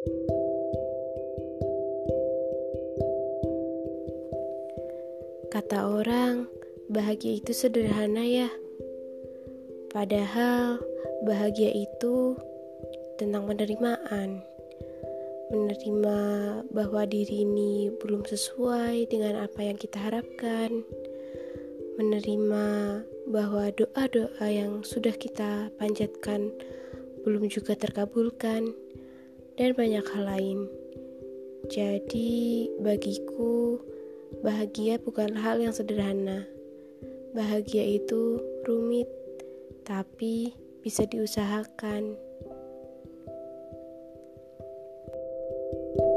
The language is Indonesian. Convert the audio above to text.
Kata orang, bahagia itu sederhana ya. Padahal bahagia itu tentang penerimaan. Menerima bahwa diri ini belum sesuai dengan apa yang kita harapkan. Menerima bahwa doa-doa yang sudah kita panjatkan belum juga terkabulkan dan banyak hal lain. Jadi, bagiku, bahagia bukan hal yang sederhana. Bahagia itu rumit, tapi bisa diusahakan. thank you